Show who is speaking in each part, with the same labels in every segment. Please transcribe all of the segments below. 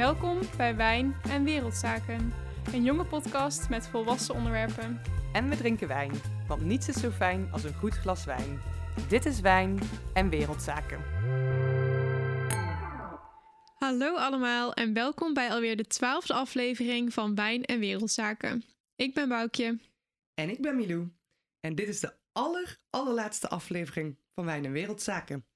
Speaker 1: Welkom bij Wijn en Wereldzaken, een jonge podcast met volwassen onderwerpen.
Speaker 2: En we drinken wijn, want niets is zo fijn als een goed glas wijn. Dit is Wijn en Wereldzaken.
Speaker 1: Hallo allemaal en welkom bij alweer de twaalfde aflevering van Wijn en Wereldzaken. Ik ben Boukje.
Speaker 2: En ik ben Milou. En dit is de aller, allerlaatste aflevering van Wijn en Wereldzaken.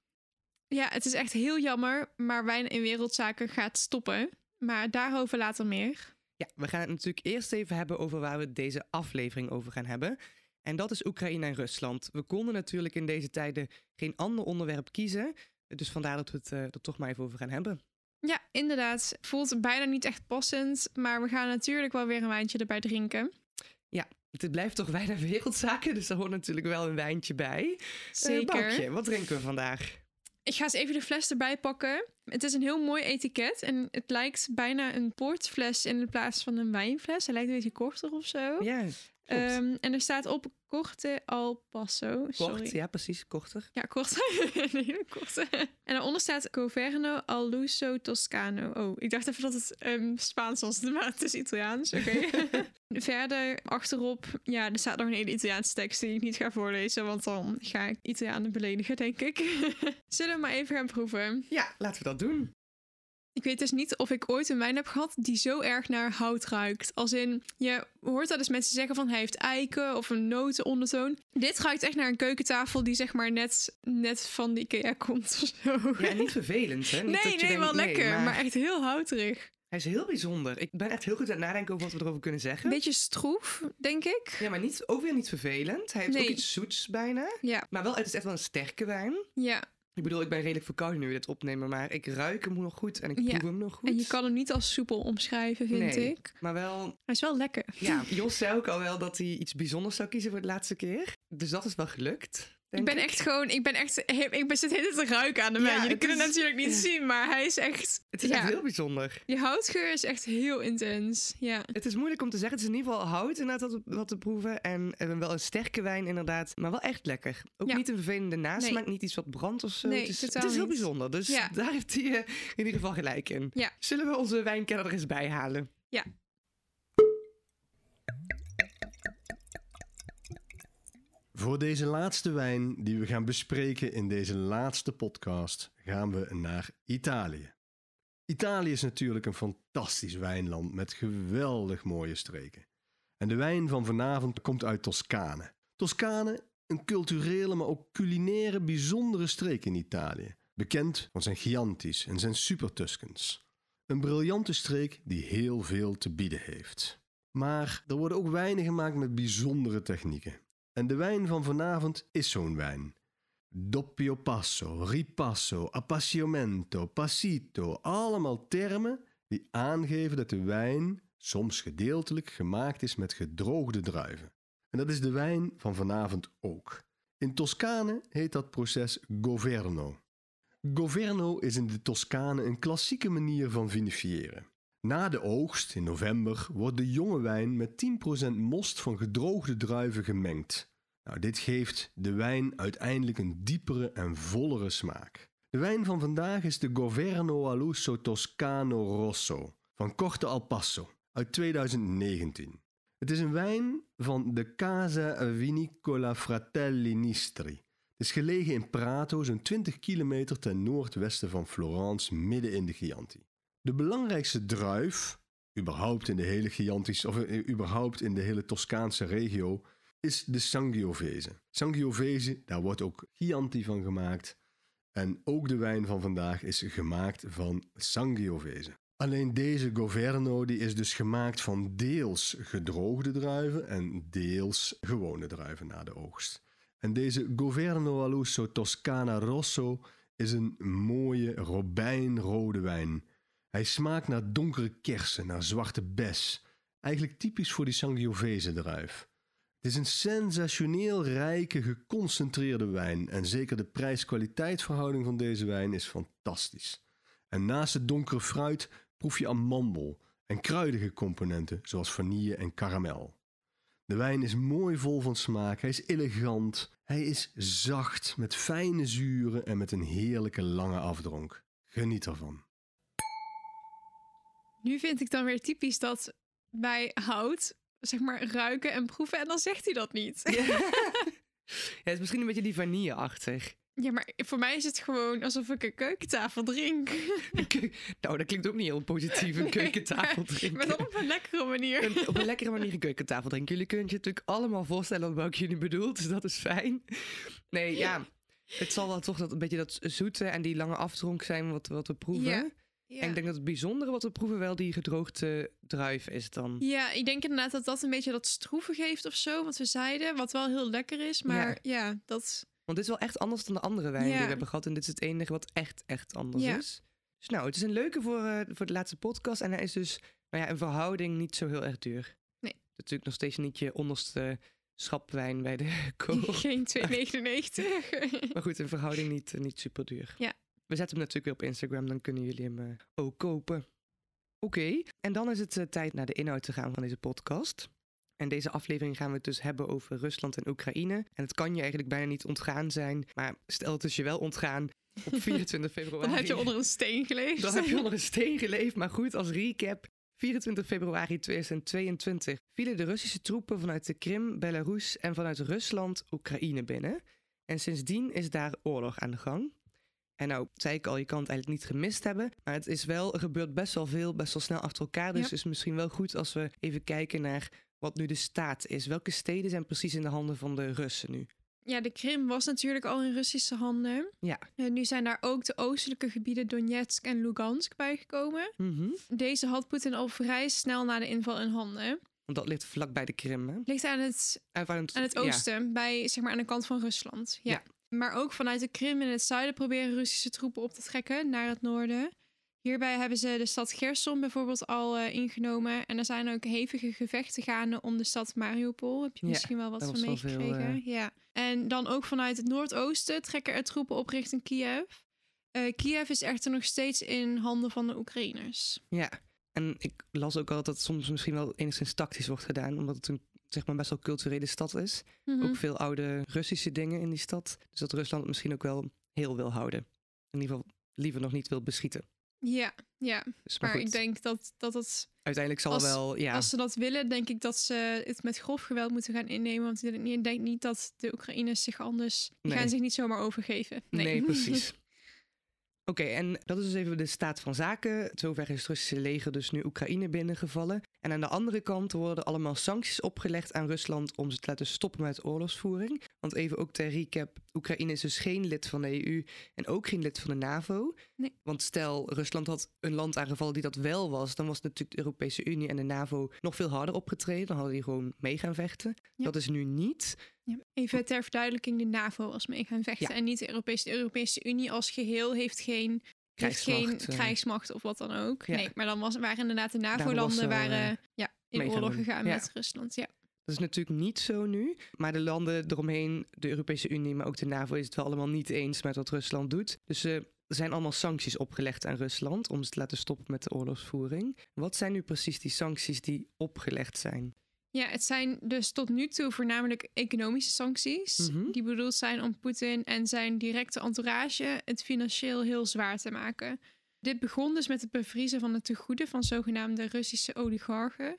Speaker 1: Ja, het is echt heel jammer, maar Wijn en Wereldzaken gaat stoppen. Maar daarover later meer.
Speaker 2: Ja, we gaan het natuurlijk eerst even hebben over waar we deze aflevering over gaan hebben. En dat is Oekraïne en Rusland. We konden natuurlijk in deze tijden geen ander onderwerp kiezen. Dus vandaar dat we het uh, er toch maar even over gaan hebben.
Speaker 1: Ja, inderdaad. Voelt bijna niet echt passend. Maar we gaan natuurlijk wel weer een wijntje erbij drinken.
Speaker 2: Ja, het blijft toch bijna wereldzaken. Dus er hoort natuurlijk wel een wijntje bij.
Speaker 1: Zeker.
Speaker 2: Uh, wat drinken we vandaag?
Speaker 1: Ik ga eens even de fles erbij pakken. Het is een heel mooi etiket en het lijkt bijna een portfles in plaats van een wijnfles. Hij lijkt een beetje korter of zo.
Speaker 2: Ja,
Speaker 1: um, en er staat op korte al passo. Sorry.
Speaker 2: Kort, ja precies, korter.
Speaker 1: Ja, korter. een hele korte. En daaronder staat Governo al Luso Toscano. Oh, ik dacht even dat het um, Spaans was, maar het is Italiaans. Oké. Okay. Verder achterop, ja, er staat nog een hele Italiaanse tekst die ik niet ga voorlezen, want dan ga ik Italianen beledigen, denk ik. Zullen we maar even gaan proeven?
Speaker 2: Ja, laten we dat doen.
Speaker 1: Ik weet dus niet of ik ooit een wijn heb gehad die zo erg naar hout ruikt. Als in, je hoort dat eens mensen zeggen van hij heeft eiken of een notenondertoon. Dit ruikt echt naar een keukentafel die zeg maar net, net van de Ikea komt of zo.
Speaker 2: Ja, niet vervelend hè? Niet
Speaker 1: nee, nee,
Speaker 2: denkt,
Speaker 1: wel lekker,
Speaker 2: maar...
Speaker 1: maar... echt heel houterig.
Speaker 2: Hij is heel bijzonder. Ik ben echt heel goed aan het nadenken over wat we erover kunnen zeggen.
Speaker 1: Beetje stroef, denk ik.
Speaker 2: Ja, maar niet, ook weer niet vervelend. Hij heeft
Speaker 1: Nee.
Speaker 2: ook iets zoets bijna.
Speaker 1: Ja,
Speaker 2: Maar wel, het is echt wel een sterke wijn.
Speaker 1: ja.
Speaker 2: Ik bedoel, ik ben redelijk verkouden nu we dit opnemen, maar ik ruik hem nog goed en ik
Speaker 1: Ja.
Speaker 2: proef hem nog goed.
Speaker 1: En je kan hem niet als soepel omschrijven, vind
Speaker 2: Nee.
Speaker 1: ik.
Speaker 2: Maar wel,
Speaker 1: Hij is wel lekker.
Speaker 2: ja, Jos zei ook al wel dat hij iets bijzonders zou kiezen voor de laatste keer. Dus dat is wel gelukt.
Speaker 1: Ik ben echt gewoon, ik ben echt, ik ben zit heel te ruiken aan de wijn.
Speaker 2: Ja,
Speaker 1: Jullie kunnen
Speaker 2: is-
Speaker 1: natuurlijk niet zien, maar hij is echt,
Speaker 2: Het is
Speaker 1: ja,
Speaker 2: echt heel bijzonder.
Speaker 1: die houtgeur is echt heel intens. Ja.
Speaker 2: Het is moeilijk om te zeggen. Het is in ieder geval hout inderdaad wat, wat te proeven. En wel een sterke wijn inderdaad. Maar wel echt lekker. Ook niet een vervelende nasmaak. Niet iets wat brandt of zo.
Speaker 1: Nee,
Speaker 2: het is, het
Speaker 1: totaal
Speaker 2: is heel
Speaker 1: niet.
Speaker 2: bijzonder. Dus daar heeft hij eh, in ieder geval gelijk in. Zullen we onze wijnkenner er eens bij halen?
Speaker 1: Ja.
Speaker 3: Voor deze laatste wijn die we gaan bespreken in deze laatste podcast gaan we naar Italië. Italië is natuurlijk een fantastisch wijnland met geweldig mooie streken. En de wijn van vanavond komt uit Toscane. Toscane, een culturele maar ook culinaire bijzondere streek in Italië. Bekend van zijn Chianti's en zijn Super Tuscans. Een briljante streek die heel veel te bieden heeft. Maar er worden ook wijnen gemaakt met bijzondere technieken. En de wijn van vanavond is zo'n wijn. Doppio passo, ripasso, appassionamento, passito, allemaal termen die aangeven dat de wijn soms gedeeltelijk gemaakt is met gedroogde druiven. En dat is de wijn van vanavond ook. In Toscane heet dat proces governo. Governo is in de Toscane een klassieke manier van vinifiëren. Na de oogst in november wordt de jonge wijn met 10% most van gedroogde druiven gemengd. Nou, dit geeft de wijn uiteindelijk een diepere en vollere smaak. De wijn van vandaag is de Governo Aluso Toscano Rosso van Corte al Passo uit 2019. Het is een wijn van de Casa Vinicola Fratelli Nistri. Het is gelegen in Prato, zo'n 20 kilometer ten noordwesten van Florence, midden in de Chianti. De belangrijkste druif, überhaupt in de hele of eh, überhaupt in de hele Toscaanse regio, is de Sangiovese. Sangiovese, daar wordt ook Chianti van gemaakt. En ook de wijn van vandaag is gemaakt van Sangiovese. Alleen deze Governo die is dus gemaakt van deels gedroogde druiven en deels gewone druiven na de oogst. En deze Governo Aluso Toscana Rosso is een mooie robijnrode wijn. Hij smaakt naar donkere kersen, naar zwarte bes. Eigenlijk typisch voor die Sangiovese druif. Het is een sensationeel rijke, geconcentreerde wijn en zeker de prijs-kwaliteitverhouding van deze wijn is fantastisch. En naast het donkere fruit proef je amandel en kruidige componenten zoals vanille en karamel. De wijn is mooi vol van smaak, hij is elegant, hij is zacht met fijne zuren en met een heerlijke lange afdronk. Geniet ervan.
Speaker 1: Nu vind ik dan weer typisch dat bij hout, zeg maar, ruiken en proeven en dan zegt hij dat niet.
Speaker 2: Ja, het is misschien een beetje die vanille-achtig.
Speaker 1: Ja, maar voor mij is het gewoon alsof ik een keukentafel drink.
Speaker 2: Nou, dat klinkt ook niet heel positief, een
Speaker 1: Nee,
Speaker 2: keukentafel
Speaker 1: Maar
Speaker 2: drinken.
Speaker 1: dan op een lekkere manier.
Speaker 2: Een- op een lekkere manier een keukentafel drinken. Jullie kunnen je natuurlijk allemaal voorstellen wat ik jullie bedoel, dus dat is fijn. Nee, ja, het zal wel toch dat een beetje dat zoete en die lange afdronk zijn wat, wat we proeven.
Speaker 1: Ja. Ja.
Speaker 2: En ik denk dat het bijzondere wat we proeven wel die gedroogde druif is dan.
Speaker 1: Ja, ik denk inderdaad dat dat een beetje dat stroeven geeft of zo, wat we zeiden. Wat wel heel lekker is, maar ja, dat...
Speaker 2: Want dit is wel echt anders dan de andere wijn die
Speaker 1: Ja.
Speaker 2: we hebben gehad. En dit is het enige wat echt, echt anders
Speaker 1: Ja.
Speaker 2: is. Dus nou, het is een leuke voor, eh, voor de laatste podcast. En hij is dus nou ja, in verhouding niet zo heel erg duur.
Speaker 1: Nee.
Speaker 2: Natuurlijk nog steeds niet je onderste schapwijn bij de kool.
Speaker 1: Geen 2,99.
Speaker 2: maar goed, in verhouding niet, eh, niet super duur.
Speaker 1: Ja.
Speaker 2: We zetten hem natuurlijk weer op Instagram, dan kunnen jullie hem eh, ook kopen. Oké, en dan is het eh, tijd naar de inhoud te gaan van deze podcast. En deze aflevering gaan we het dus hebben over Rusland en Oekraïne. En het kan je eigenlijk bijna niet ontgaan zijn. Maar stel het is je wel ontgaan op 24 februari.
Speaker 1: Dan heb je onder een steen geleefd.
Speaker 2: Dan heb je onder een steen geleefd. Maar goed, als recap. 24 februari 2022 vielen de Russische troepen vanuit de Krim, Belarus en vanuit Rusland Oekraïne binnen. En sindsdien is daar oorlog aan de gang. En nou, zei ik al, je kan het eigenlijk niet gemist hebben. Maar het is wel, er gebeurt best wel veel, best wel snel achter elkaar. Dus
Speaker 1: Ja.
Speaker 2: het is misschien wel goed als we even kijken naar wat nu de staat is. Welke steden zijn precies in de handen van de Russen nu?
Speaker 1: Ja, de Krim was natuurlijk al in Russische handen.
Speaker 2: Ja.
Speaker 1: En nu zijn daar ook de oostelijke gebieden Donetsk en Lugansk bijgekomen.
Speaker 2: Mhm.
Speaker 1: Deze had Poetin al vrij snel na de inval in handen.
Speaker 2: Want dat ligt vlak bij de Krim, hè?
Speaker 1: Ligt aan het,
Speaker 2: aan het,
Speaker 1: aan het
Speaker 2: ja.
Speaker 1: oosten, bij, zeg maar aan de kant van Rusland. Ja.
Speaker 2: Ja.
Speaker 1: Maar ook vanuit de Krim in het zuiden proberen Russische troepen op te trekken naar het noorden. Hierbij hebben ze de stad Gerson bijvoorbeeld al eh, ingenomen. En er zijn ook hevige gevechten gaande om de stad Mariupol. Heb je
Speaker 2: Ja,
Speaker 1: misschien wel wat van meegekregen?
Speaker 2: eh,
Speaker 1: Ja. En dan ook vanuit het noordoosten trekken er troepen op richting Kiev. Eh, Kiev is echter nog steeds in handen van de Oekraïners.
Speaker 2: Ja, en ik las ook al dat het soms misschien wel enigszins tactisch wordt gedaan, omdat het een zeg maar best wel culturele stad is.
Speaker 1: Mhm.
Speaker 2: Ook veel oude Russische dingen in die stad. Dus dat Rusland het misschien ook wel heel wil houden. In ieder geval liever nog niet wil beschieten.
Speaker 1: Ja, ja.
Speaker 2: Dus, maar
Speaker 1: ik denk dat, dat het
Speaker 2: uiteindelijk zal
Speaker 1: als-
Speaker 2: wel, ja,
Speaker 1: Als ze dat willen, denk ik dat ze het met grof geweld moeten gaan innemen. Want ik denk- ik denk niet dat de Oekraïners zich anders... Die
Speaker 2: Nee.
Speaker 1: gaan zich niet zomaar overgeven. Nee,
Speaker 2: nee, precies. Oké, en dat is dus even de staat van zaken. Zover is het Russische leger dus nu Oekraïne binnengevallen. En aan de andere kant worden allemaal sancties opgelegd aan Rusland om ze te laten stoppen met oorlogsvoering. Want even ook ter recap, Oekraïne is dus geen lid van de EU en ook geen lid van de NAVO.
Speaker 1: Nee.
Speaker 2: Want stel, Rusland had een land aangevallen die dat wel was, dan was natuurlijk de Europese Unie en de NAVO nog veel harder opgetreden. Dan hadden die gewoon mee gaan vechten.
Speaker 1: Ja.
Speaker 2: Dat is nu niet.
Speaker 1: Ja, Even ter verduidelijking, de NAVO als mee gaan vechten.
Speaker 2: Ja.
Speaker 1: En niet de Europese, de Europese Unie als geheel heeft geen, heeft geen
Speaker 2: Krijgsmacht, eh.
Speaker 1: krijgsmacht of wat dan ook. Nee, maar dan was, waren inderdaad de
Speaker 2: was
Speaker 1: NAVO-landen waren
Speaker 2: eh,
Speaker 1: ja, in oorlog gegaan met Rusland. Ja.
Speaker 2: Dat is natuurlijk niet zo nu. Maar de landen eromheen, de Europese Unie, maar ook de NAVO, is het wel allemaal niet eens met wat Rusland doet. Dus eh, er zijn allemaal sancties opgelegd aan Rusland om ze te laten stoppen met de oorlogsvoering. Wat zijn nu precies die sancties die opgelegd zijn?
Speaker 1: ja, het zijn dus tot nu toe voornamelijk economische sancties.
Speaker 2: Mhm.
Speaker 1: Die bedoeld zijn om Poetin en zijn directe entourage het financieel heel zwaar te maken. Dit begon dus met het bevriezen van de tegoeden van zogenaamde Russische oligarchen.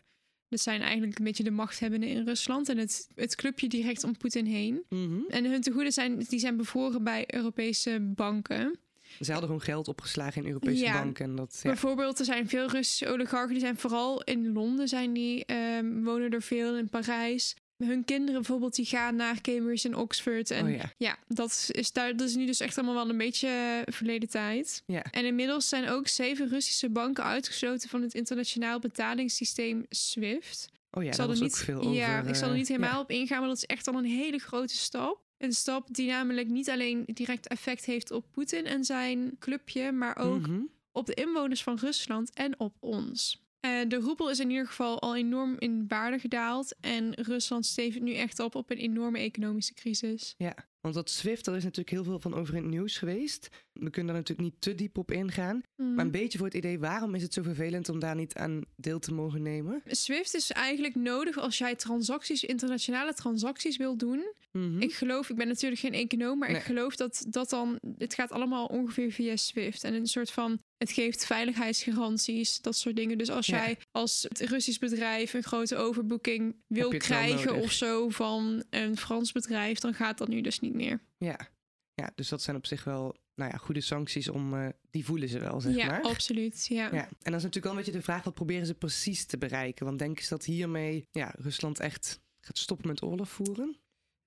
Speaker 1: Dat zijn eigenlijk een beetje de machthebbenden in Rusland en het, het clubje direct om Poetin heen. En hun tegoeden zijn, die zijn bevroren bij Europese banken.
Speaker 2: Ze hadden gewoon geld opgeslagen in Europese
Speaker 1: Ja.
Speaker 2: banken. En dat, ja.
Speaker 1: Bijvoorbeeld, er zijn veel Russische oligarchen, die zijn vooral in Londen, zijn die, ehm, wonen er veel in Parijs. Hun kinderen bijvoorbeeld, die gaan naar Cambridge en Oxford. En
Speaker 2: Oh ja.
Speaker 1: ja, dat is, daar, dat is nu dus echt allemaal wel een beetje eh, verleden tijd.
Speaker 2: Ja.
Speaker 1: En inmiddels zijn ook zeven Russische banken uitgesloten van het internationaal betalingssysteem SWIFT.
Speaker 2: Oh ja,
Speaker 1: ik zal er
Speaker 2: ook
Speaker 1: niet,
Speaker 2: veel over.
Speaker 1: ja, ik zal er
Speaker 2: eh,
Speaker 1: niet helemaal
Speaker 2: ja.
Speaker 1: op ingaan, maar dat is echt al een hele grote stap. Een stap die namelijk niet alleen direct effect heeft op Poetin en zijn clubje, maar ook
Speaker 2: Mhm.
Speaker 1: op de inwoners van Rusland en op ons. Eh, de roepel is in ieder geval al enorm in waarde gedaald. En Rusland stevend nu echt op op een enorme economische crisis.
Speaker 2: Ja, want dat SWIFT, daar is natuurlijk heel veel van over in het nieuws geweest. We kunnen daar natuurlijk niet te diep op ingaan.
Speaker 1: Mhm.
Speaker 2: Maar een beetje voor het idee, waarom is het zo vervelend om daar niet aan deel te mogen nemen?
Speaker 1: SWIFT is eigenlijk nodig als jij transacties, internationale transacties wil doen.
Speaker 2: Mhm.
Speaker 1: Ik geloof, ik ben natuurlijk geen econoom, maar
Speaker 2: Nee.
Speaker 1: ik geloof dat dat dan, het gaat allemaal ongeveer via SWIFT. En een soort van Het geeft veiligheidsgaranties, dat soort dingen. Dus als
Speaker 2: Ja.
Speaker 1: jij als Russisch bedrijf een grote overboeking wil
Speaker 2: het
Speaker 1: krijgen of zo van een Frans bedrijf, dan gaat dat nu dus niet meer.
Speaker 2: Ja. ja, dus dat zijn op zich wel nou ja, goede sancties om... eh, die voelen ze wel, zeg
Speaker 1: ja,
Speaker 2: maar.
Speaker 1: absoluut. Ja.
Speaker 2: Ja, en dan is natuurlijk wel een beetje de vraag, wat proberen ze precies te bereiken? Want denken ze dat hiermee ja, Rusland echt gaat stoppen met oorlog voeren?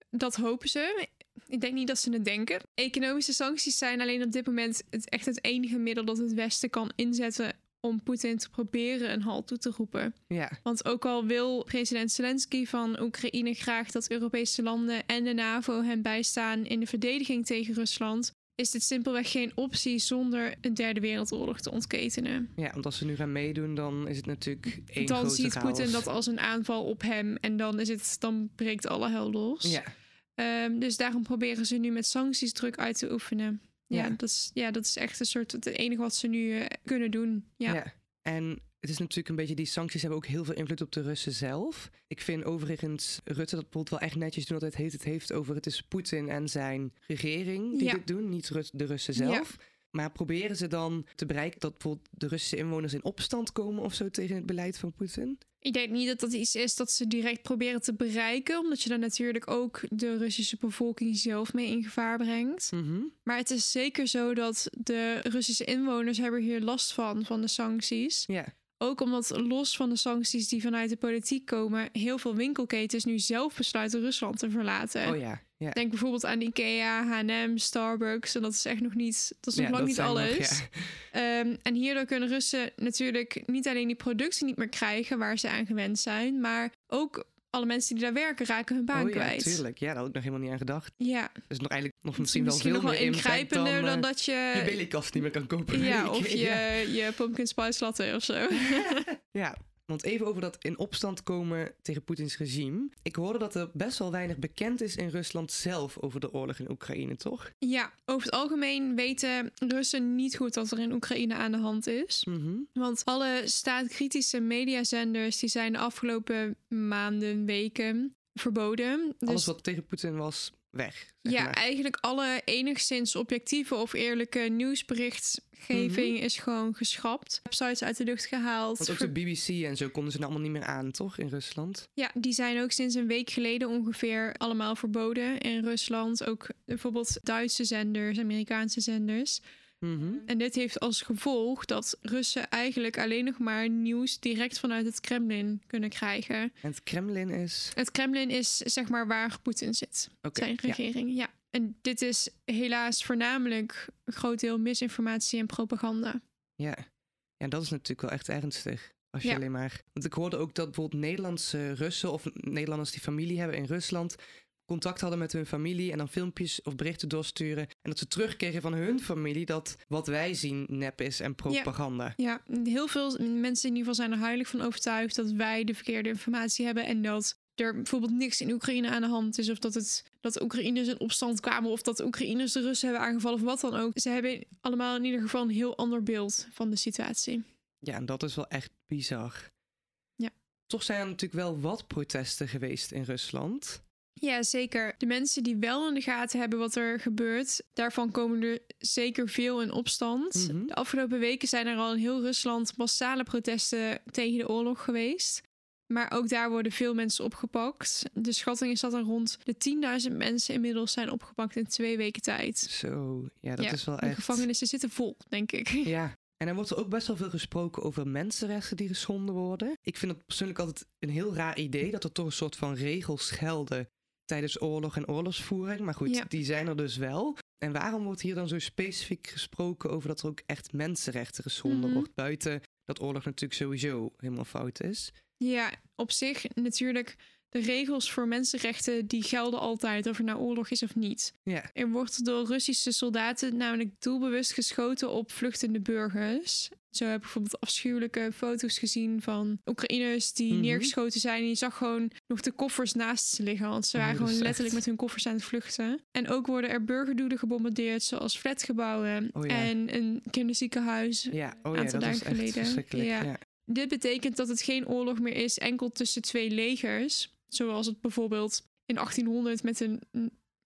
Speaker 1: Dat hopen ze. Ik denk niet dat ze het denken. Economische sancties zijn alleen op dit moment het, echt het enige middel dat het Westen kan inzetten om Poetin te proberen een halt toe te roepen.
Speaker 2: Ja,
Speaker 1: Want ook al wil president Zelensky van Oekraïne graag dat Europese landen en de NAVO hem bijstaan in de verdediging tegen Rusland, is dit simpelweg geen optie zonder een derde wereldoorlog te ontketenen.
Speaker 2: ja, want als ze nu gaan meedoen, dan is het natuurlijk één
Speaker 1: dan ziet Poetin dat als een aanval op hem en dan, is het, dan breekt alle hel los.
Speaker 2: Ja,
Speaker 1: Ehm, dus daarom proberen ze nu met sancties druk uit te oefenen. Ja,
Speaker 2: Ja.
Speaker 1: Dat, is, ja dat is echt een soort het enige wat ze nu eh, kunnen doen. Ja.
Speaker 2: ja. En het is natuurlijk een beetje, die sancties hebben ook heel veel invloed op de Russen zelf. Ik vind overigens Rutte dat bijvoorbeeld wel echt netjes doen. Dat het heeft, het heeft over het is Poetin en zijn regering die
Speaker 1: Ja.
Speaker 2: dit doen, niet Rus- de Russen zelf. Maar proberen ze dan te bereiken dat bijvoorbeeld de Russische inwoners in opstand komen of zo tegen het beleid van Poetin?
Speaker 1: Ik denk niet dat dat iets is dat ze direct proberen te bereiken, omdat je dan natuurlijk ook de Russische bevolking zelf mee in gevaar brengt.
Speaker 2: Mhm.
Speaker 1: Maar het is zeker zo dat de Russische inwoners hebben hier last van, van de sancties.
Speaker 2: Ja,
Speaker 1: Ook omdat los van de sancties die vanuit de politiek komen, heel veel winkelketens nu zelf besluiten Rusland te verlaten.
Speaker 2: oh ja. ja.
Speaker 1: Denk bijvoorbeeld aan Ikea, H&M, Starbucks. En dat is echt nog niet, dat is nog
Speaker 2: Ja,
Speaker 1: lang niet
Speaker 2: nog-
Speaker 1: alles.
Speaker 2: ja.
Speaker 1: Ehm, en hierdoor kunnen Russen natuurlijk niet alleen die productie niet meer krijgen waar ze aan gewend zijn, maar ook alle mensen die daar werken raken hun baan
Speaker 2: oh ja,
Speaker 1: kwijt.
Speaker 2: tuurlijk. Ja, daar had ik nog helemaal niet aan gedacht.
Speaker 1: Ja,
Speaker 2: Dus nog eigenlijk nog
Speaker 1: misschien,
Speaker 2: misschien, wel veel
Speaker 1: nog
Speaker 2: meer
Speaker 1: ingrijpender dan,
Speaker 2: eh,
Speaker 1: dat je...
Speaker 2: je belienkast niet meer kan kopen.
Speaker 1: ja, of je, je pumpkin spice latte of zo.
Speaker 2: Ja, want even over dat in opstand komen tegen Poetins regime. Ik hoorde dat er best wel weinig bekend is in Rusland zelf over de oorlog in Oekraïne, toch?
Speaker 1: ja, over het algemeen weten Russen niet goed wat er in Oekraïne aan de hand is.
Speaker 2: Mhm.
Speaker 1: Want alle staatkritische mediazenders die zijn de afgelopen maanden, weken verboden. Dus
Speaker 2: Alles wat tegen Poetin was, weg.
Speaker 1: ja,
Speaker 2: maar.
Speaker 1: eigenlijk alle enigszins objectieve of eerlijke nieuwsberichtgeving is gewoon geschrapt. Websites uit de lucht gehaald.
Speaker 2: Want ook de BBC en zo konden ze nou allemaal niet meer aan, toch? In Rusland.
Speaker 1: Ja, die zijn ook sinds een week geleden ongeveer allemaal verboden in Rusland. Ook bijvoorbeeld Duitse zenders, Amerikaanse zenders.
Speaker 2: Mhm.
Speaker 1: En dit heeft als gevolg dat Russen eigenlijk alleen nog maar nieuws direct vanuit het Kremlin kunnen krijgen.
Speaker 2: En het Kremlin is...
Speaker 1: Het Kremlin is zeg maar waar Poetin zit, zijn
Speaker 2: ja.
Speaker 1: regering. Ja. En dit is helaas voornamelijk een groot deel misinformatie en propaganda.
Speaker 2: Ja. ja, dat is natuurlijk wel echt ernstig. Als je
Speaker 1: Ja.
Speaker 2: alleen maar... Want ik hoorde ook dat bijvoorbeeld Nederlandse Russen of Nederlanders die familie hebben in Rusland contact hadden met hun familie en dan filmpjes of berichten doorsturen. En dat ze terugkregen van hun familie dat wat wij zien nep is en propaganda.
Speaker 1: Ja, heel veel mensen in ieder geval zijn er heilig van overtuigd dat wij de verkeerde informatie hebben en dat er bijvoorbeeld niks in Oekraïne aan de hand is of dat, het, dat de Oekraïners in opstand kwamen of dat de Oekraïners de Russen hebben aangevallen of wat dan ook. Ze hebben allemaal in ieder geval een heel ander beeld van de situatie.
Speaker 2: Ja, en dat is wel echt bizar.
Speaker 1: Ja.
Speaker 2: Toch zijn er natuurlijk wel wat protesten geweest in Rusland.
Speaker 1: Ja, zeker. De mensen die wel in de gaten hebben wat er gebeurt, daarvan komen er zeker veel in opstand.
Speaker 2: Mhm.
Speaker 1: De afgelopen weken zijn er al in heel Rusland massale protesten tegen de oorlog geweest. Maar ook daar worden veel mensen opgepakt. De schatting is dat er rond de 10.000 mensen inmiddels zijn opgepakt in twee weken tijd.
Speaker 2: Zo, ja, dat
Speaker 1: Ja,
Speaker 2: is wel
Speaker 1: De
Speaker 2: echt...
Speaker 1: gevangenissen zitten vol, denk ik.
Speaker 2: Ja, en er wordt ook best wel veel gesproken over mensenrechten die geschonden worden. Ik vind het persoonlijk altijd een heel raar idee dat er toch een soort van regels gelden tijdens oorlog en oorlogsvoering. Maar goed,
Speaker 1: Ja.
Speaker 2: die zijn er dus wel. En waarom wordt hier dan zo specifiek gesproken over dat er ook echt mensenrechten geschonden
Speaker 1: Mhm.
Speaker 2: wordt? Buiten dat oorlog natuurlijk sowieso helemaal fout is.
Speaker 1: Ja, op zich natuurlijk. De regels voor mensenrechten die gelden altijd, of er nou oorlog is of niet.
Speaker 2: Ja,
Speaker 1: Er wordt door Russische soldaten namelijk doelbewust geschoten op vluchtende burgers. Zo heb ik bijvoorbeeld afschuwelijke foto's gezien van Oekraïners die
Speaker 2: Mhm.
Speaker 1: neergeschoten zijn. En je zag gewoon nog de koffers naast ze liggen. Want ze
Speaker 2: Oh,
Speaker 1: waren gewoon
Speaker 2: echt-
Speaker 1: letterlijk met hun koffers aan het vluchten. En ook worden er burgerdoelen gebombardeerd, zoals flatgebouwen
Speaker 2: Oh ja.
Speaker 1: en een kinderziekenhuis.
Speaker 2: ja, oh ja,
Speaker 1: Aantal
Speaker 2: dat is
Speaker 1: geleden. Ja. Dit betekent dat het geen oorlog meer is enkel tussen twee legers. Zoals het bijvoorbeeld in 1800 met, een,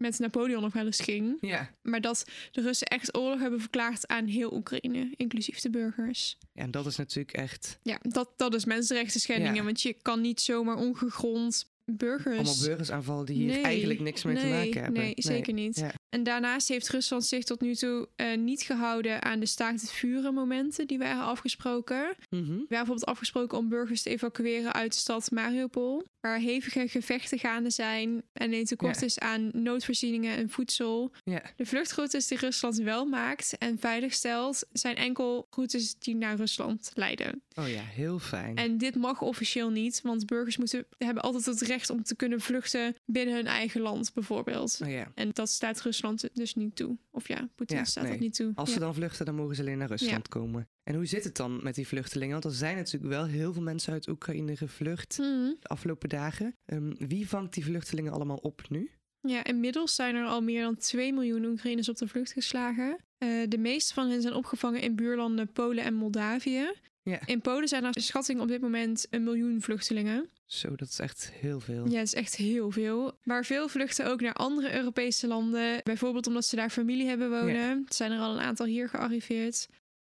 Speaker 1: met Napoleon nog wel eens ging.
Speaker 2: Ja.
Speaker 1: Maar dat de Russen echt oorlog hebben verklaard aan heel Oekraïne, inclusief de burgers.
Speaker 2: ja, en dat is natuurlijk echt
Speaker 1: Ja, dat, dat is mensenrechten schendingen.
Speaker 2: Ja.
Speaker 1: Want je kan niet zomaar ongegrond burgers...
Speaker 2: allemaal burgers aanvallen die hier
Speaker 1: Nee,
Speaker 2: eigenlijk niks mee te maken hebben.
Speaker 1: Nee, zeker niet.
Speaker 2: Ja.
Speaker 1: En daarnaast heeft Rusland zich tot nu toe eh, niet gehouden aan de staakt het vuren momenten die waren afgesproken.
Speaker 2: Mhm.
Speaker 1: We hebben bijvoorbeeld afgesproken om burgers te evacueren uit de stad Mariupol, waar hevige gevechten gaande zijn en een tekort
Speaker 2: Ja.
Speaker 1: is aan noodvoorzieningen en voedsel.
Speaker 2: Ja.
Speaker 1: De vluchtroutes die Rusland wel maakt en veiligstelt, zijn enkel routes die naar Rusland leiden.
Speaker 2: Oh ja, heel fijn.
Speaker 1: En dit mag officieel niet, want burgers moeten, hebben altijd het recht om te kunnen vluchten binnen hun eigen land, bijvoorbeeld.
Speaker 2: Oh ja.
Speaker 1: En dat staat Rusland dus niet toe. Of ja, Poetin
Speaker 2: Ja,
Speaker 1: staat
Speaker 2: nee.
Speaker 1: dat niet toe.
Speaker 2: Als
Speaker 1: Ja.
Speaker 2: ze dan vluchten, dan mogen ze alleen naar Rusland komen. En hoe zit het dan met die vluchtelingen? Want er zijn natuurlijk wel heel veel mensen uit Oekraïne gevlucht
Speaker 1: Mhm.
Speaker 2: de afgelopen dagen. Ehm, wie vangt die vluchtelingen allemaal op nu?
Speaker 1: Ja, inmiddels zijn er al meer dan 2 miljoen Oekraïners op de vlucht geslagen. Eh, de meeste van hen zijn opgevangen in buurlanden Polen en Moldavië.
Speaker 2: Ja.
Speaker 1: In Polen zijn er schatting op dit moment een miljoen vluchtelingen.
Speaker 2: Zo, dat is echt heel veel.
Speaker 1: Ja, het is echt heel veel. Maar veel vluchten ook naar andere Europese landen. Bijvoorbeeld omdat ze daar familie hebben wonen.
Speaker 2: Ja.
Speaker 1: Er zijn er al een aantal hier gearriveerd.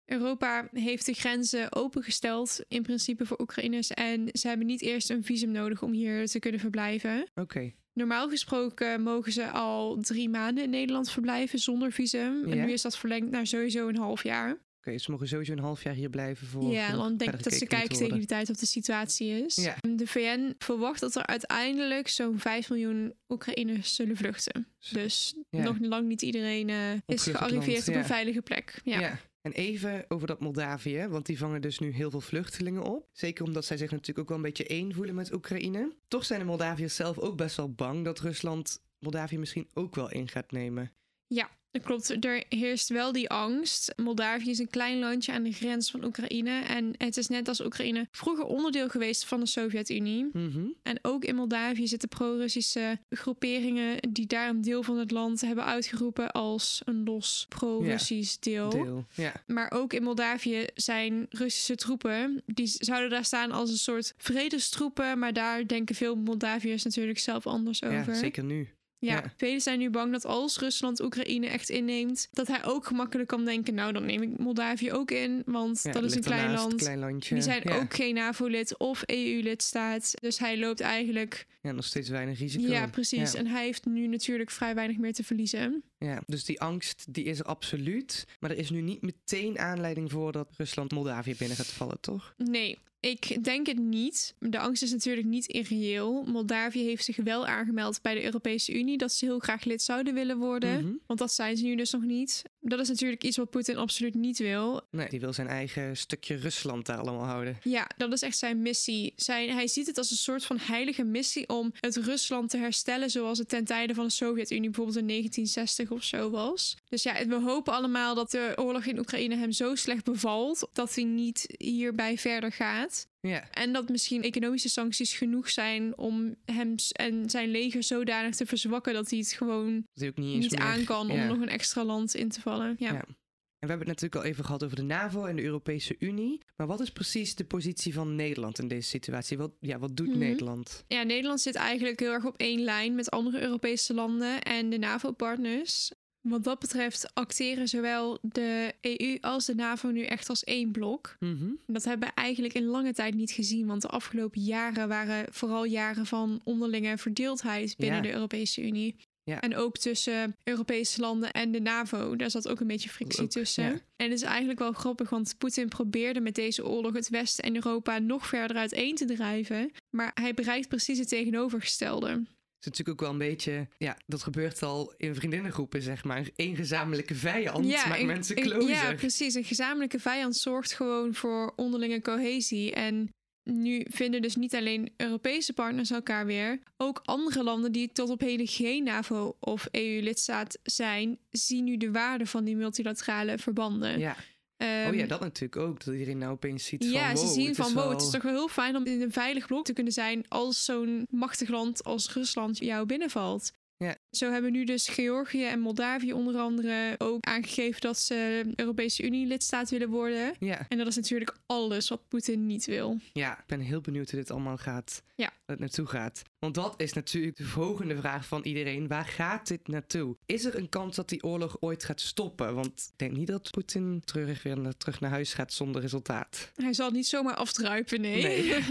Speaker 1: Europa heeft de grenzen opengesteld in principe voor Oekraïners. En ze hebben niet eerst een visum nodig om hier te kunnen verblijven.
Speaker 2: Oké,
Speaker 1: Normaal gesproken mogen ze al drie maanden in Nederland verblijven zonder visum. En nu is dat verlengd naar sowieso een half jaar.
Speaker 2: Oké, ze mogen sowieso een half jaar hier blijven voor.
Speaker 1: ja, dan denk ik dat ze kijken tegen die tijd of de situatie is.
Speaker 2: Ja.
Speaker 1: De VN verwacht dat er uiteindelijk zo'n 5 miljoen Oekraïners zullen vluchten. Dus
Speaker 2: Ja.
Speaker 1: nog lang niet iedereen eh, is gearriveerd op een veilige plek.
Speaker 2: Ja. En even over dat Moldavië, want die vangen dus nu heel veel vluchtelingen op. Zeker omdat zij zich natuurlijk ook wel een beetje één voelen met Oekraïne. Toch zijn de Moldaviërs zelf ook best wel bang dat Rusland Moldavië misschien ook wel in gaat nemen.
Speaker 1: Ja, dat klopt. Er heerst wel die angst. Moldavië is een klein landje aan de grens van Oekraïne. En het is net als Oekraïne vroeger onderdeel geweest van de Sovjet-Unie.
Speaker 2: Mhm.
Speaker 1: En ook in Moldavië zitten pro-Russische groeperingen die daar een deel van het land hebben uitgeroepen als een los pro-Russisch deel.
Speaker 2: Deel. Ja.
Speaker 1: Maar ook in Moldavië zijn Russische troepen. Die zouden daar staan als een soort vredestroepen. Maar daar denken veel Moldaviërs natuurlijk zelf anders over.
Speaker 2: ja, zeker nu.
Speaker 1: Ja, velen zijn nu bang dat als Rusland Oekraïne echt inneemt, dat hij ook gemakkelijk kan denken: nou, dan neem ik Moldavië ook in, want
Speaker 2: Ja,
Speaker 1: dat is een klein land.
Speaker 2: klein landje.
Speaker 1: Die zijn
Speaker 2: ja.
Speaker 1: ook geen NAVO-lid of EU-lidstaat. Dus hij loopt eigenlijk.
Speaker 2: Ja, nog steeds weinig risico.
Speaker 1: Ja, precies.
Speaker 2: Ja.
Speaker 1: En hij heeft nu natuurlijk vrij weinig meer te verliezen.
Speaker 2: Ja, dus die angst die is er absoluut. Maar er is nu niet meteen aanleiding voor dat Rusland Moldavië binnen gaat vallen, toch?
Speaker 1: Nee, ik denk het niet. De angst is natuurlijk niet irreëel. Moldavië heeft zich wel aangemeld bij de Europese Unie dat ze heel graag lid zouden willen worden.
Speaker 2: Mhm.
Speaker 1: Want dat zijn ze nu dus nog niet. Dat is natuurlijk iets wat Poetin absoluut niet wil.
Speaker 2: Nee, die wil zijn eigen stukje Rusland daar allemaal houden.
Speaker 1: Ja, dat is echt zijn missie. Zijn, hij ziet het als een soort van heilige missie om het Rusland te herstellen zoals het ten tijde van de Sovjet-Unie bijvoorbeeld in 1960 of zo was. Dus ja, we hopen allemaal dat de oorlog in Oekraïne hem zo slecht bevalt dat hij niet hierbij verder gaat.
Speaker 2: Ja,
Speaker 1: En dat misschien economische sancties genoeg zijn om hem en zijn leger zodanig te verzwakken dat hij het gewoon
Speaker 2: hij niet
Speaker 1: niet aan kan om
Speaker 2: ja.
Speaker 1: nog een extra land in te vallen. Ja.
Speaker 2: Ja. En we hebben het natuurlijk al even gehad over de NAVO en de Europese Unie. Maar wat is precies de positie van Nederland in deze situatie? Wat, ja, wat doet
Speaker 1: Mhm.
Speaker 2: Nederland?
Speaker 1: Ja, Nederland zit eigenlijk heel erg op één lijn met andere Europese landen en de NAVO-partners. Wat dat betreft acteren zowel de EU als de NAVO nu echt als één blok.
Speaker 2: Mhm.
Speaker 1: Dat hebben we eigenlijk in lange tijd niet gezien, want de afgelopen jaren waren vooral jaren van onderlinge verdeeldheid binnen
Speaker 2: Ja.
Speaker 1: de Europese Unie.
Speaker 2: Ja.
Speaker 1: En ook tussen Europese landen en de NAVO. Daar zat ook een beetje frictie
Speaker 2: Ook,
Speaker 1: tussen.
Speaker 2: ja.
Speaker 1: En het is eigenlijk wel grappig, want Poetin probeerde met deze oorlog het Westen en Europa nog verder uiteen te drijven. Maar hij bereikt precies het tegenovergestelde.
Speaker 2: Het is natuurlijk ook wel een beetje... Ja, dat gebeurt al in vriendinnengroepen, zeg maar. Eén gezamenlijke vijand maakt
Speaker 1: een-
Speaker 2: mensen
Speaker 1: een-
Speaker 2: closer.
Speaker 1: ja, precies. Een gezamenlijke vijand zorgt gewoon voor onderlinge cohesie. En nu vinden dus niet alleen Europese partners elkaar weer. Ook andere landen die tot op heden geen NAVO of EU-lidstaat zijn, zien nu de waarde van die multilaterale verbanden.
Speaker 2: ja.
Speaker 1: Ehm,
Speaker 2: oh ja, dat natuurlijk ook. Dat iedereen nou opeens ziet van...
Speaker 1: ja, ze zien
Speaker 2: het
Speaker 1: van wow,
Speaker 2: wel-
Speaker 1: het is toch wel heel fijn om in een veilig blok te kunnen zijn als zo'n machtig land als Rusland jou binnenvalt.
Speaker 2: Ja.
Speaker 1: Zo hebben nu dus Georgië en Moldavië onder andere ook aangegeven dat ze Europese Unie lidstaat willen worden.
Speaker 2: Ja.
Speaker 1: En dat is natuurlijk alles wat Poetin niet wil.
Speaker 2: ja, ik ben heel benieuwd hoe dit allemaal gaat.
Speaker 1: Ja.
Speaker 2: Het naartoe gaat. Want dat is natuurlijk de volgende vraag van iedereen. Waar gaat dit naartoe? Is er een kans dat die oorlog ooit gaat stoppen? Want ik denk niet dat Poetin treurig weer naar- terug naar huis gaat zonder resultaat.
Speaker 1: Hij zal het niet zomaar afdruipen, nee.
Speaker 2: Nee.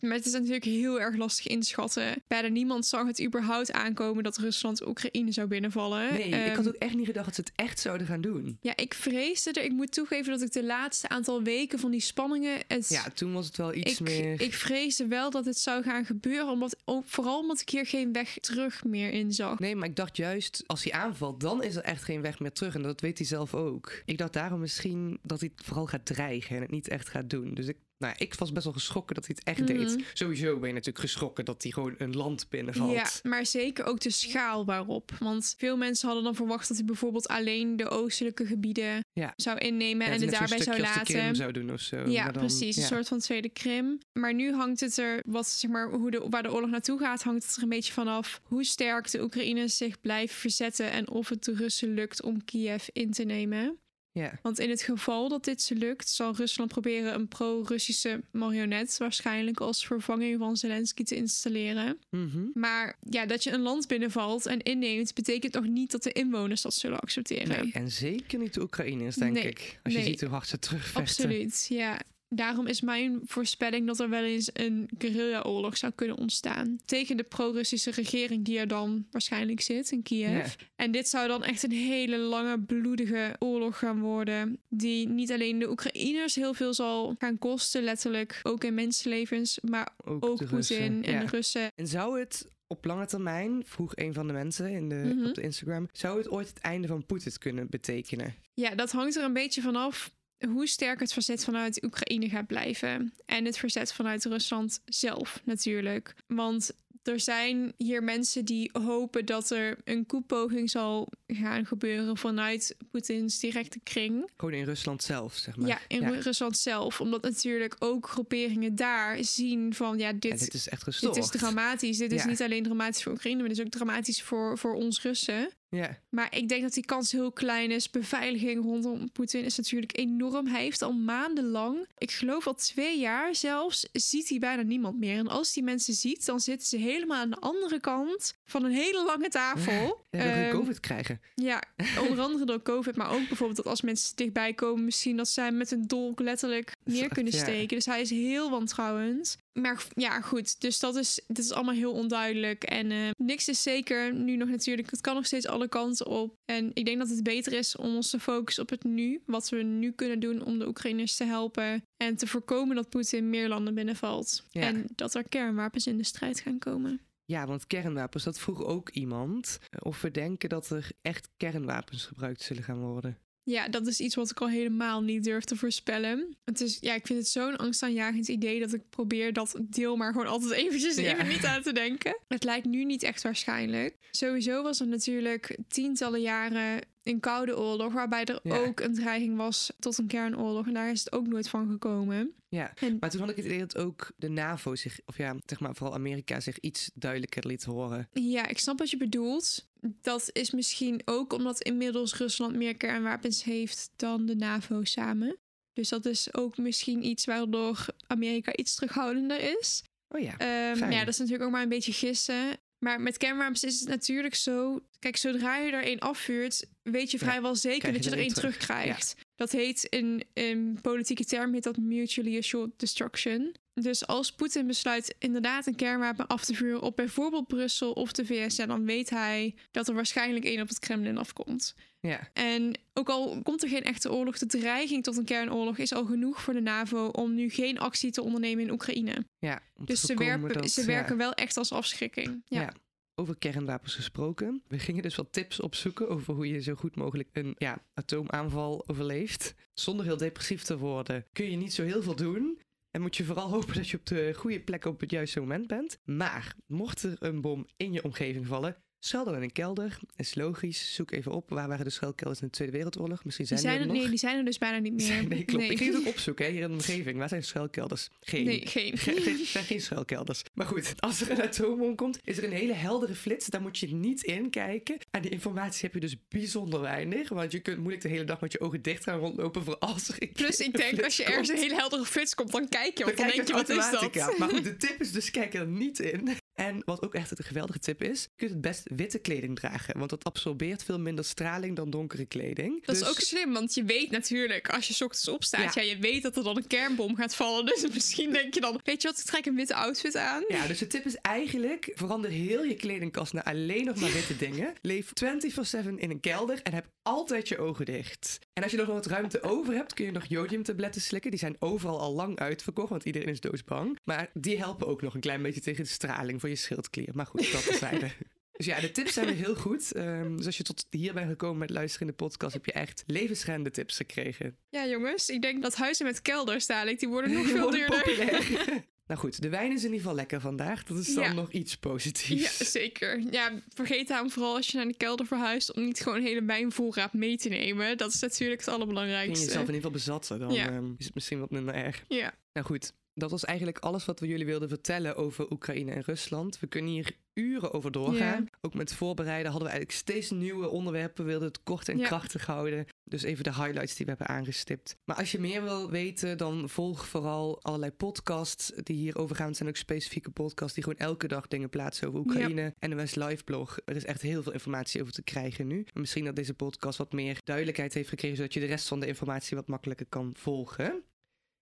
Speaker 1: maar het is natuurlijk heel erg lastig inschatten. Bijna niemand zag het überhaupt aankomen dat Rusland Oekraïne zou binnenvallen.
Speaker 2: Nee, ik
Speaker 1: Ehm,
Speaker 2: had ook echt niet gedacht dat ze het echt zouden gaan doen.
Speaker 1: Ja, ik vreesde er. Ik moet toegeven dat ik de laatste aantal weken van die spanningen. Het,
Speaker 2: Ja, toen was het wel iets
Speaker 1: ik,
Speaker 2: meer...
Speaker 1: ik vreesde wel dat het zou gaan gebeuren. Omdat, ook, vooral omdat ik hier geen weg terug meer in zag.
Speaker 2: Nee, maar ik dacht juist, als hij aanvalt, dan is er echt geen weg meer terug. En dat weet hij zelf ook. Ik dacht daarom misschien dat hij het vooral gaat dreigen en het niet echt gaat doen. Dus ik, nou, ik was best wel geschrokken dat hij het echt
Speaker 1: Mhm.
Speaker 2: deed. Sowieso ben je natuurlijk geschrokken dat hij gewoon een land binnenvalt.
Speaker 1: Ja, maar zeker ook de schaal waarop. Want veel mensen hadden dan verwacht dat hij bijvoorbeeld alleen de oostelijke gebieden
Speaker 2: Ja.
Speaker 1: zou innemen
Speaker 2: Ja,
Speaker 1: en het daarbij zou laten.
Speaker 2: zou doen of zo.
Speaker 1: Ja,
Speaker 2: dan-
Speaker 1: precies. Een soort van tweede Krim. Maar nu hangt het er, wat, zeg maar, hoe de, waar de oorlog naartoe gaat, hangt het er een beetje vanaf hoe sterk de Oekraïners zich blijven verzetten en of het de Russen lukt om Kiev in te nemen.
Speaker 2: Ja.
Speaker 1: Want in het geval dat dit ze lukt, zal Rusland proberen een pro-Russische marionet waarschijnlijk als vervanging van Zelensky te installeren.
Speaker 2: Mhm.
Speaker 1: Maar ja, dat je een land binnenvalt en inneemt, betekent nog niet dat de inwoners dat zullen accepteren.
Speaker 2: Nee, en zeker niet de Oekraïners, denk
Speaker 1: Nee,
Speaker 2: ik. Als je
Speaker 1: nee.
Speaker 2: ziet hoe hard ze terugvechten.
Speaker 1: Absoluut, ja. Daarom is mijn voorspelling dat er wel eens een guerrilla-oorlog zou kunnen ontstaan. Tegen de pro-Russische regering die er dan waarschijnlijk zit in Kiev. En dit zou dan echt een hele lange, bloedige oorlog gaan worden. Die niet alleen de Oekraïners heel veel zal gaan kosten, letterlijk ook in mensenlevens. Maar
Speaker 2: Ook,
Speaker 1: ook
Speaker 2: de
Speaker 1: Poetin
Speaker 2: Russen.
Speaker 1: en
Speaker 2: Ja.
Speaker 1: de Russen.
Speaker 2: En zou het op lange termijn, vroeg een van de mensen in de,
Speaker 1: Mhm.
Speaker 2: op de Instagram, zou het ooit het einde van Poetin kunnen betekenen?
Speaker 1: Ja, dat hangt er een beetje vanaf hoe sterk het verzet vanuit Oekraïne gaat blijven. En het verzet vanuit Rusland zelf natuurlijk. Want er zijn hier mensen die hopen dat er een koepoging zal gaan gebeuren vanuit Poetins directe kring.
Speaker 2: Gewoon in Rusland zelf, zeg maar.
Speaker 1: Ja, in Ru- Rusland zelf. Omdat natuurlijk ook groeperingen daar zien van ja, dit,
Speaker 2: dit is echt gestoord.
Speaker 1: dit is dramatisch. Dit is niet alleen dramatisch voor Oekraïne, maar dit is ook dramatisch voor, voor ons Russen.
Speaker 2: Ja,
Speaker 1: Maar ik denk dat die kans heel klein is. Beveiliging rondom Poetin is natuurlijk enorm. Hij heeft al maandenlang, ik geloof al twee jaar zelfs, ziet hij bijna niemand meer. En als die mensen ziet, dan zitten ze helemaal aan de andere kant van een hele lange tafel.
Speaker 2: ja dan
Speaker 1: Ehm,
Speaker 2: COVID krijgen.
Speaker 1: ja, onder andere door COVID, maar ook bijvoorbeeld dat als mensen dichtbij komen, misschien dat zij met een dolk letterlijk neer kunnen steken. Dus hij is heel wantrouwend. Maar ja, goed, dus dat is, dit is allemaal heel onduidelijk. En eh, niks is zeker nu nog natuurlijk. Het kan nog steeds alle kanten op. En ik denk dat het beter is om ons te focussen op het nu. Wat we nu kunnen doen om de Oekraïners te helpen. En te voorkomen dat Poetin meer landen binnenvalt.
Speaker 2: Ja.
Speaker 1: En dat er kernwapens in de strijd gaan komen.
Speaker 2: Ja, want kernwapens, dat vroeg ook iemand. eh, Of we denken dat er echt kernwapens gebruikt zullen gaan worden.
Speaker 1: Ja, dat is iets wat ik al helemaal niet durf te voorspellen. Het is, ja, ik vind het zo'n angstaanjagend idee dat ik probeer dat deel maar gewoon altijd eventjes
Speaker 2: Ja.
Speaker 1: even niet aan te denken. Het lijkt nu niet echt waarschijnlijk. Sowieso was er natuurlijk tientallen jaren een koude oorlog, waarbij er
Speaker 2: Ja.
Speaker 1: ook een dreiging was tot een kernoorlog. En daar is het ook nooit van gekomen.
Speaker 2: Ja,
Speaker 1: En-
Speaker 2: maar toen had ik het idee dat ook de NAVO zich, of ja, zeg maar vooral Amerika zich iets duidelijker liet horen.
Speaker 1: Ja, ik snap wat je bedoelt. Dat is misschien ook omdat inmiddels Rusland meer kernwapens heeft dan de NAVO samen. Dus dat is ook misschien iets waardoor Amerika iets terughoudender is.
Speaker 2: Oh ja,
Speaker 1: Ehm, ja, dat is natuurlijk ook maar een beetje gissen. Maar met kernwapens is het natuurlijk zo. Kijk, zodra je er één afvuurt, weet je
Speaker 2: Ja,
Speaker 1: vrijwel zeker dat
Speaker 2: je er
Speaker 1: één
Speaker 2: één terug.
Speaker 1: terugkrijgt. Dat heet in, in politieke term heet dat mutually assured destruction. Dus als Poetin besluit inderdaad een kernwapen af te vuren op bijvoorbeeld Brussel of de VS, ja, dan weet hij dat er waarschijnlijk één op het Kremlin afkomt.
Speaker 2: Ja,
Speaker 1: En ook al komt er geen echte oorlog, de dreiging tot een kernoorlog is al genoeg voor de NAVO om nu geen actie te ondernemen in Oekraïne.
Speaker 2: ja. om te
Speaker 1: Dus ze, werpen,
Speaker 2: dat,
Speaker 1: ze
Speaker 2: ja.
Speaker 1: werken wel echt als afschrikking. Ja.
Speaker 2: Ja. Over kernwapens gesproken. We gingen dus wat tips opzoeken over hoe je zo goed mogelijk een ja, atoomaanval overleeft. Zonder heel depressief te worden kun je niet zo heel veel doen. En moet je vooral hopen dat je op de goede plek op het juiste moment bent. Maar mocht er een bom in je omgeving vallen, Schuil dan in een kelder. Is logisch. Zoek even op. Waar waren de schuilkelders in de Tweede Wereldoorlog? Misschien
Speaker 1: Die
Speaker 2: zijn
Speaker 1: zijn,
Speaker 2: die
Speaker 1: er,
Speaker 2: er nog.
Speaker 1: nee, die zijn er dus bijna niet meer.
Speaker 2: Nee, klopt. Ik ging het ook opzoeken hè, hier in de omgeving. Waar zijn schuilkelders? Geen.
Speaker 1: Nee, geen.
Speaker 2: Ge- ge- Er zijn geen schuilkelders. Maar goed, als er een atoom omkomt, is er een hele heldere flits. Daar moet je niet in kijken. En die informatie heb je dus bijzonder weinig. Want je kunt moeilijk de hele dag met je ogen dicht gaan rondlopen voor als er
Speaker 1: Plus, ik denk als je ergens een
Speaker 2: komt.
Speaker 1: hele heldere flits komt, dan kijk je. Want dan, denk je, wat is dat?
Speaker 2: Maar goed, de tip is dus kijk er niet in. En wat ook echt een geweldige tip is, je kunt het best witte kleding dragen. Want dat absorbeert veel minder straling dan donkere kleding.
Speaker 1: Dat is
Speaker 2: Dus-
Speaker 1: ook slim, want je weet natuurlijk, als je ochtends opstaat,
Speaker 2: Ja.
Speaker 1: ja. je weet dat er dan een kernbom gaat vallen. Dus misschien denk je dan, weet je wat, ik trek een witte outfit aan.
Speaker 2: Ja, dus de tip is eigenlijk: verander heel je kledingkast naar alleen nog maar witte dingen. Leef 24/7 in een kelder en heb altijd je ogen dicht. En als je nog wat ruimte over hebt, kun je nog jodiumtabletten slikken. Die zijn overal al lang uitverkocht, want iedereen is doodsbang. Maar die helpen ook nog een klein beetje tegen de straling voor je schildklier. Maar goed, dat terzijde. Dus ja, de tips zijn weer heel goed. Ehm, dus als je tot hier bent gekomen met luisteren in de podcast, heb je echt levensreddende tips gekregen.
Speaker 1: Ja, jongens, ik denk dat huizen met kelders dadelijk, die worden nog veel duurder.
Speaker 2: nou goed, de wijn is in ieder geval lekker vandaag. Dat is dan
Speaker 1: Ja.
Speaker 2: nog iets positiefs.
Speaker 1: Ja, zeker. Ja, vergeet daarom vooral als je naar de kelder verhuist om niet gewoon een hele wijnvoorraad mee te nemen. Dat is natuurlijk het
Speaker 2: Kun je
Speaker 1: allerbelangrijkste.
Speaker 2: jezelf in ieder geval bezatten, dan
Speaker 1: Ja.
Speaker 2: ehm, is het misschien wat minder erg.
Speaker 1: Ja.
Speaker 2: Nou goed, dat was eigenlijk alles wat we jullie wilden vertellen over Oekraïne en Rusland. We kunnen hier uren over doorgaan.
Speaker 1: Ja.
Speaker 2: Ook met voorbereiden hadden we eigenlijk steeds nieuwe onderwerpen. We wilden het kort en
Speaker 1: Ja.
Speaker 2: krachtig houden. Dus even de highlights die we hebben aangestipt. Maar als je meer wil weten, dan volg vooral allerlei podcasts die hierover gaan. Het zijn ook specifieke podcasts die gewoon elke dag dingen plaatsen over Oekraïne. En de West Live blog. Er is echt heel veel informatie over te krijgen nu. En misschien dat deze podcast wat meer duidelijkheid heeft gekregen, zodat je de rest van de informatie wat makkelijker kan volgen.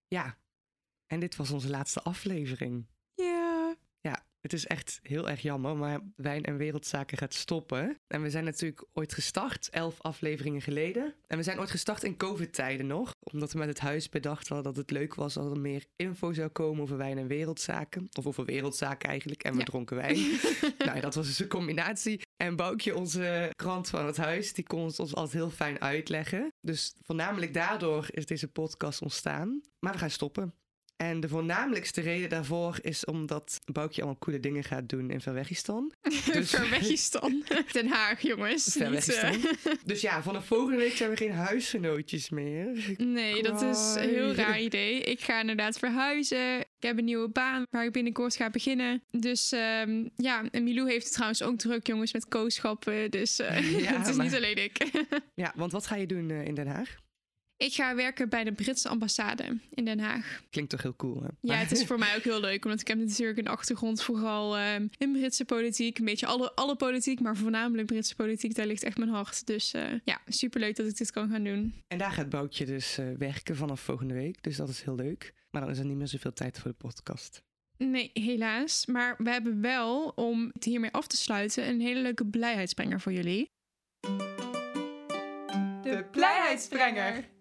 Speaker 2: Ja, en dit was onze laatste aflevering. Het is echt heel erg jammer, maar Wijn en Wereldzaken gaat stoppen. En we zijn natuurlijk ooit gestart, elf afleveringen geleden. En we zijn ooit gestart in COVID-tijden nog, omdat we met het huis bedacht hadden dat het leuk was als er meer info zou komen over wijn en wereldzaken. Of over wereldzaken eigenlijk, en we
Speaker 1: Ja.
Speaker 2: dronken wijn. nou, dat was dus een combinatie. En Boukje, onze krant van het huis, die kon het ons altijd heel fijn uitleggen. Dus voornamelijk daardoor is deze podcast ontstaan. Maar we gaan stoppen. En de voornamelijkste reden daarvoor is omdat Boukje allemaal coole dingen gaat doen in Verwegistan. Dus-
Speaker 1: Ver weg is dan. Den Haag, jongens.
Speaker 2: Ver
Speaker 1: Niet,
Speaker 2: weg is
Speaker 1: eh.
Speaker 2: Dus ja, vanaf volgende week zijn we geen huisgenootjes meer.
Speaker 1: Nee, dat is een heel raar idee. Ik ga inderdaad verhuizen. Ik heb een nieuwe baan waar ik binnenkort ga beginnen. Dus ehm, ja, en Milou heeft het trouwens ook druk, jongens, met kooschappen. Dus eh,
Speaker 2: Ja,
Speaker 1: het is
Speaker 2: maar-
Speaker 1: niet alleen ik.
Speaker 2: Ja, want wat ga je doen eh, in Den Haag?
Speaker 1: Ik ga werken bij de Britse ambassade in Den Haag.
Speaker 2: Klinkt toch heel cool, hè?
Speaker 1: Ja, het is voor mij ook heel leuk, omdat ik heb natuurlijk een achtergrond vooral ehm, in Britse politiek. Een beetje alle, alle politiek, maar voornamelijk Britse politiek. Daar ligt echt mijn hart. Dus eh, ja, superleuk dat ik dit kan gaan doen.
Speaker 2: En daar gaat Boukje dus eh, werken vanaf volgende week. Dus dat is heel leuk. Maar dan is er niet meer zoveel tijd voor de podcast.
Speaker 1: Nee, helaas. Maar we hebben wel, om het hiermee af te sluiten, een hele leuke blijheidsbrenger voor jullie.
Speaker 4: De blijheidsbrenger.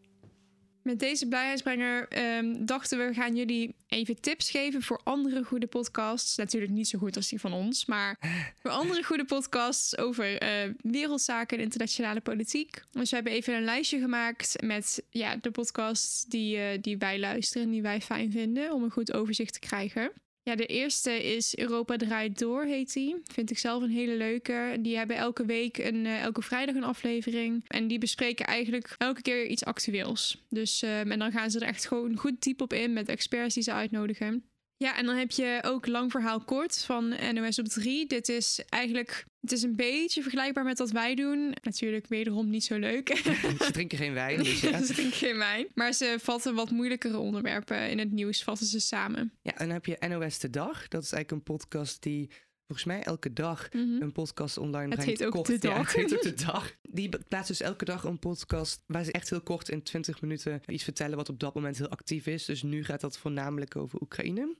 Speaker 1: Met deze blijheidsbrenger ehm, dachten we, we gaan jullie even tips geven voor andere goede podcasts. Natuurlijk niet zo goed als die van ons, maar voor andere goede podcasts over eh, wereldzaken en internationale politiek. Dus we hebben even een lijstje gemaakt met ja, de podcasts die, eh, die wij luisteren en die wij fijn vinden, om een goed overzicht te krijgen. Ja, de eerste is Europa draait door, heet die. Vind ik zelf een hele leuke. Die hebben elke week, een, eh, elke vrijdag een aflevering. En die bespreken eigenlijk elke keer iets actueels. Dus, ehm, en dan gaan ze er echt gewoon goed diep op in met experts die ze uitnodigen. Ja, en dan heb je ook Lang Verhaal Kort van NOS op 3. Dit is eigenlijk, het is een beetje vergelijkbaar met wat wij doen. Natuurlijk wederom niet zo leuk.
Speaker 2: Ze drinken geen wijn, dus ja.
Speaker 1: ze drinken geen wijn. Maar ze vatten wat moeilijkere onderwerpen in het nieuws, vatten ze samen.
Speaker 2: Ja, en dan heb je NOS De Dag. Dat is eigenlijk een podcast die volgens mij elke dag
Speaker 1: Mhm.
Speaker 2: een podcast online
Speaker 1: Het
Speaker 2: brengt.
Speaker 1: heet ook
Speaker 2: kort.
Speaker 1: De
Speaker 2: Ja,
Speaker 1: Dag.
Speaker 2: het heet ook De Dag. Die plaatst dus elke dag een podcast waar ze echt heel kort in 20 minuten iets vertellen wat op dat moment heel actief is. Dus nu gaat dat voornamelijk over Oekraïne.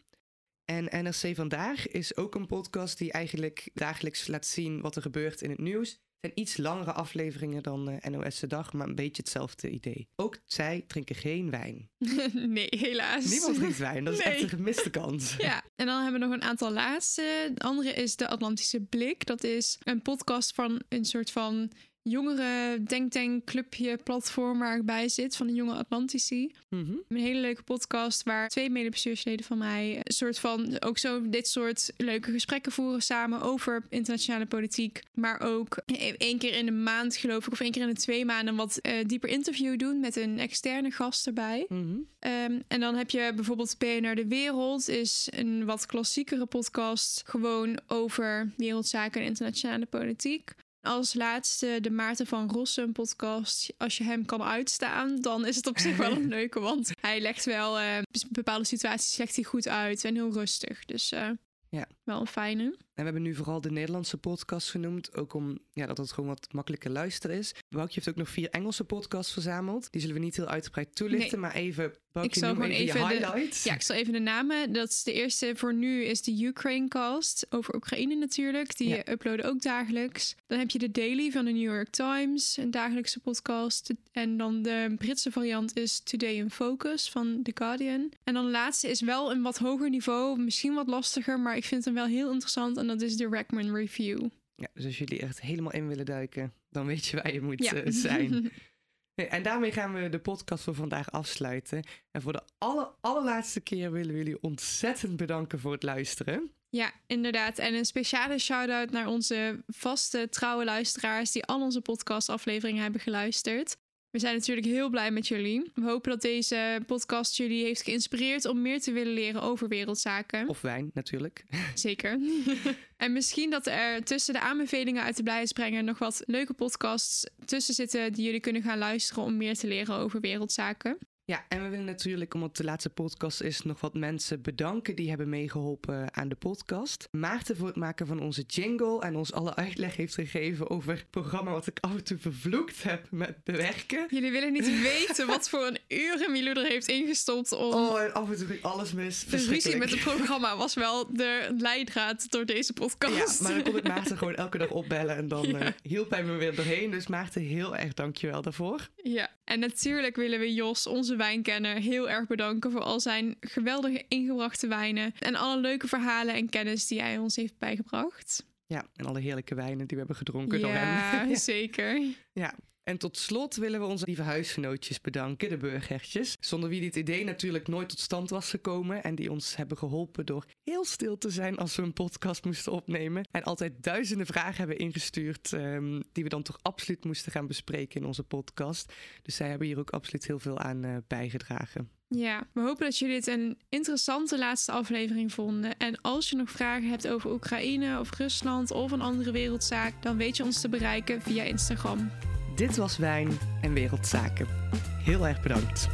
Speaker 2: En NRC Vandaag is ook een podcast die eigenlijk dagelijks laat zien wat er gebeurt in het nieuws. Het zijn iets langere afleveringen dan eh, NOS De Dag, maar een beetje hetzelfde idee. Ook zij drinken geen wijn.
Speaker 1: nee, helaas.
Speaker 2: Niemand drinkt wijn, dat is
Speaker 1: Nee.
Speaker 2: echt een gemiste kans.
Speaker 1: Ja, en dan hebben we nog een aantal laatste. De andere is De Atlantische Blik. Dat is een podcast van een soort van jongere denktank clubje platform waar ik bij zit van de jonge Atlantici.
Speaker 2: Mhm.
Speaker 1: Een hele leuke podcast waar twee medebestuursleden van mij een soort van ook zo dit soort leuke gesprekken voeren samen over internationale politiek. Maar ook e- één keer in de maand geloof ik of één keer in de twee maanden wat eh, dieper interview doen met een externe gast erbij.
Speaker 2: Mhm.
Speaker 1: Ehm, en dan heb je bijvoorbeeld BNR De Wereld, is een wat klassiekere podcast. Gewoon over wereldzaken en internationale politiek. Als laatste de Maarten van Rossum podcast. Als je hem kan uitstaan, dan is het op zich wel een leuke. Want hij legt wel eh, bepaalde situaties legt hij goed uit en heel rustig. Dus eh,
Speaker 2: Ja.
Speaker 1: wel een fijne.
Speaker 2: En we hebben nu vooral de Nederlandse podcast genoemd. Ook om ja, dat het gewoon wat makkelijker luisteren is. Woukje heeft ook nog vier Engelse podcasts verzameld. Die zullen we niet heel uitgebreid toelichten. Maar even, Woukje,
Speaker 1: zal
Speaker 2: noem
Speaker 1: gewoon
Speaker 2: even,
Speaker 1: de-
Speaker 2: highlights.
Speaker 1: Ja, ik zal even de namen. Dat is de eerste voor nu is de Ukraine cast over Oekraïne natuurlijk. Die
Speaker 2: Ja.
Speaker 1: uploaden ook dagelijks. Dan heb je de Daily van de New York Times, een dagelijkse podcast. En dan de Britse variant is Today in Focus van The Guardian. En dan de laatste is wel een wat hoger niveau, misschien wat lastiger, maar ik vind hem wel heel interessant. En dat is de Rackman Review.
Speaker 2: Ja, dus als jullie echt helemaal in willen duiken, dan weet je waar je moet
Speaker 1: Ja.
Speaker 2: eh, zijn. En daarmee gaan we de podcast voor vandaag afsluiten. En voor de aller, allerlaatste keer willen we jullie ontzettend bedanken voor het luisteren.
Speaker 1: Ja, inderdaad. En een speciale shout-out naar onze vaste, trouwe luisteraars die al onze podcastafleveringen hebben geluisterd. We zijn natuurlijk heel blij met jullie. We hopen dat deze podcast jullie heeft geïnspireerd om meer te willen leren over wereldzaken.
Speaker 2: Of wijn, natuurlijk.
Speaker 1: Zeker. en misschien dat er tussen de aanbevelingen uit de Blijheidsbrenger nog wat leuke podcasts tussen zitten die jullie kunnen gaan luisteren om meer te leren over wereldzaken.
Speaker 2: Ja, en we willen natuurlijk, omdat de laatste podcast is, nog wat mensen bedanken die hebben meegeholpen aan de podcast. Maarten voor het maken van onze jingle en ons alle uitleg heeft gegeven over het programma wat ik af en toe vervloekt heb met bewerken.
Speaker 1: Jullie willen niet weten wat voor een uren Milou er heeft ingestopt om
Speaker 2: Oh, en af en toe ging alles mis.
Speaker 1: De ruzie met het programma was wel de leidraad door deze podcast.
Speaker 2: Ja, maar dan kon ik Maarten gewoon elke dag opbellen en dan
Speaker 1: Ja.
Speaker 2: eh, hielp hij me weer doorheen. Dus Maarten, heel erg dankjewel daarvoor.
Speaker 1: Ja, en natuurlijk willen we Jos, onze wijnkenner, heel erg bedanken voor al zijn geweldige ingebrachte wijnen en alle leuke verhalen en kennis die hij ons heeft bijgebracht.
Speaker 2: Ja, en alle heerlijke wijnen die we hebben gedronken door hem.
Speaker 1: Ja, zeker.
Speaker 2: Ja, en tot slot willen we onze lieve huisgenootjes bedanken, de burgertjes. Zonder wie dit idee natuurlijk nooit tot stand was gekomen. En die ons hebben geholpen door heel stil te zijn als we een podcast moesten opnemen. En altijd duizenden vragen hebben ingestuurd ehm, die we dan toch absoluut moesten gaan bespreken in onze podcast. Dus zij hebben hier ook absoluut heel veel aan eh, bijgedragen.
Speaker 1: Ja, we hopen dat jullie dit een interessante laatste aflevering vonden. En als je nog vragen hebt over Oekraïne of Rusland of een andere wereldzaak, dan weet je ons te bereiken via Instagram.
Speaker 2: Dit was Wijn en Wereldzaken. Heel erg bedankt.